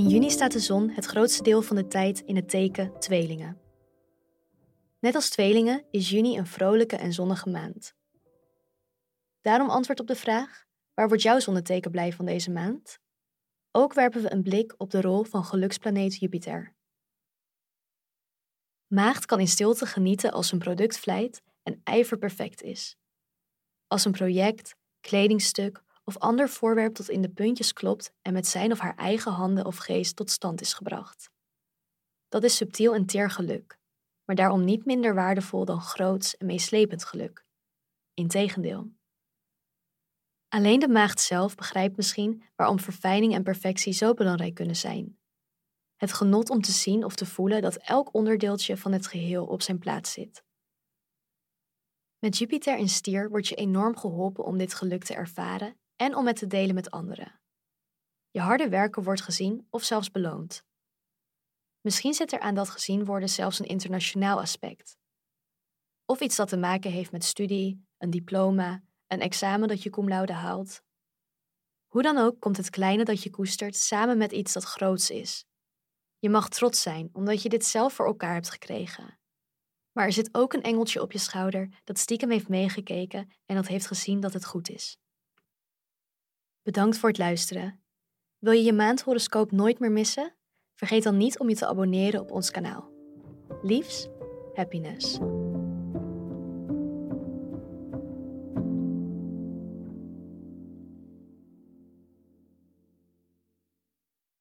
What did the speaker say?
In juni staat de zon het grootste deel van de tijd in het teken tweelingen. Net als tweelingen is juni een vrolijke en zonnige maand. Daarom antwoord op de vraag: waar wordt jouw zonneteken blij van deze maand? Ook werpen we een blik op de rol van geluksplaneet Jupiter. Maagd kan in stilte genieten als een product vlijt en ijverperfect is. Als een project, kledingstuk of ander voorwerp tot in de puntjes klopt en met zijn of haar eigen handen of geest tot stand is gebracht. Dat is subtiel en teer geluk, maar daarom niet minder waardevol dan groots en meeslepend geluk. Integendeel. Alleen de maagd zelf begrijpt misschien waarom verfijning en perfectie zo belangrijk kunnen zijn. Het genot om te zien of te voelen dat elk onderdeeltje van het geheel op zijn plaats zit. Met Jupiter in stier word je enorm geholpen om dit geluk te ervaren en om het te delen met anderen. Je harde werken wordt gezien of zelfs beloond. Misschien zit er aan dat gezien worden zelfs een internationaal aspect. Of iets dat te maken heeft met studie, een diploma, een examen dat je cum laude haalt. Hoe dan ook komt het kleine dat je koestert samen met iets dat groots is. Je mag trots zijn omdat je dit zelf voor elkaar hebt gekregen. Maar er zit ook een engeltje op je schouder dat stiekem heeft meegekeken en dat heeft gezien dat het goed is. Bedankt voor het luisteren. Wil je je maandhoroscoop nooit meer missen? Vergeet dan niet om je te abonneren op ons kanaal. Liefs, happiness.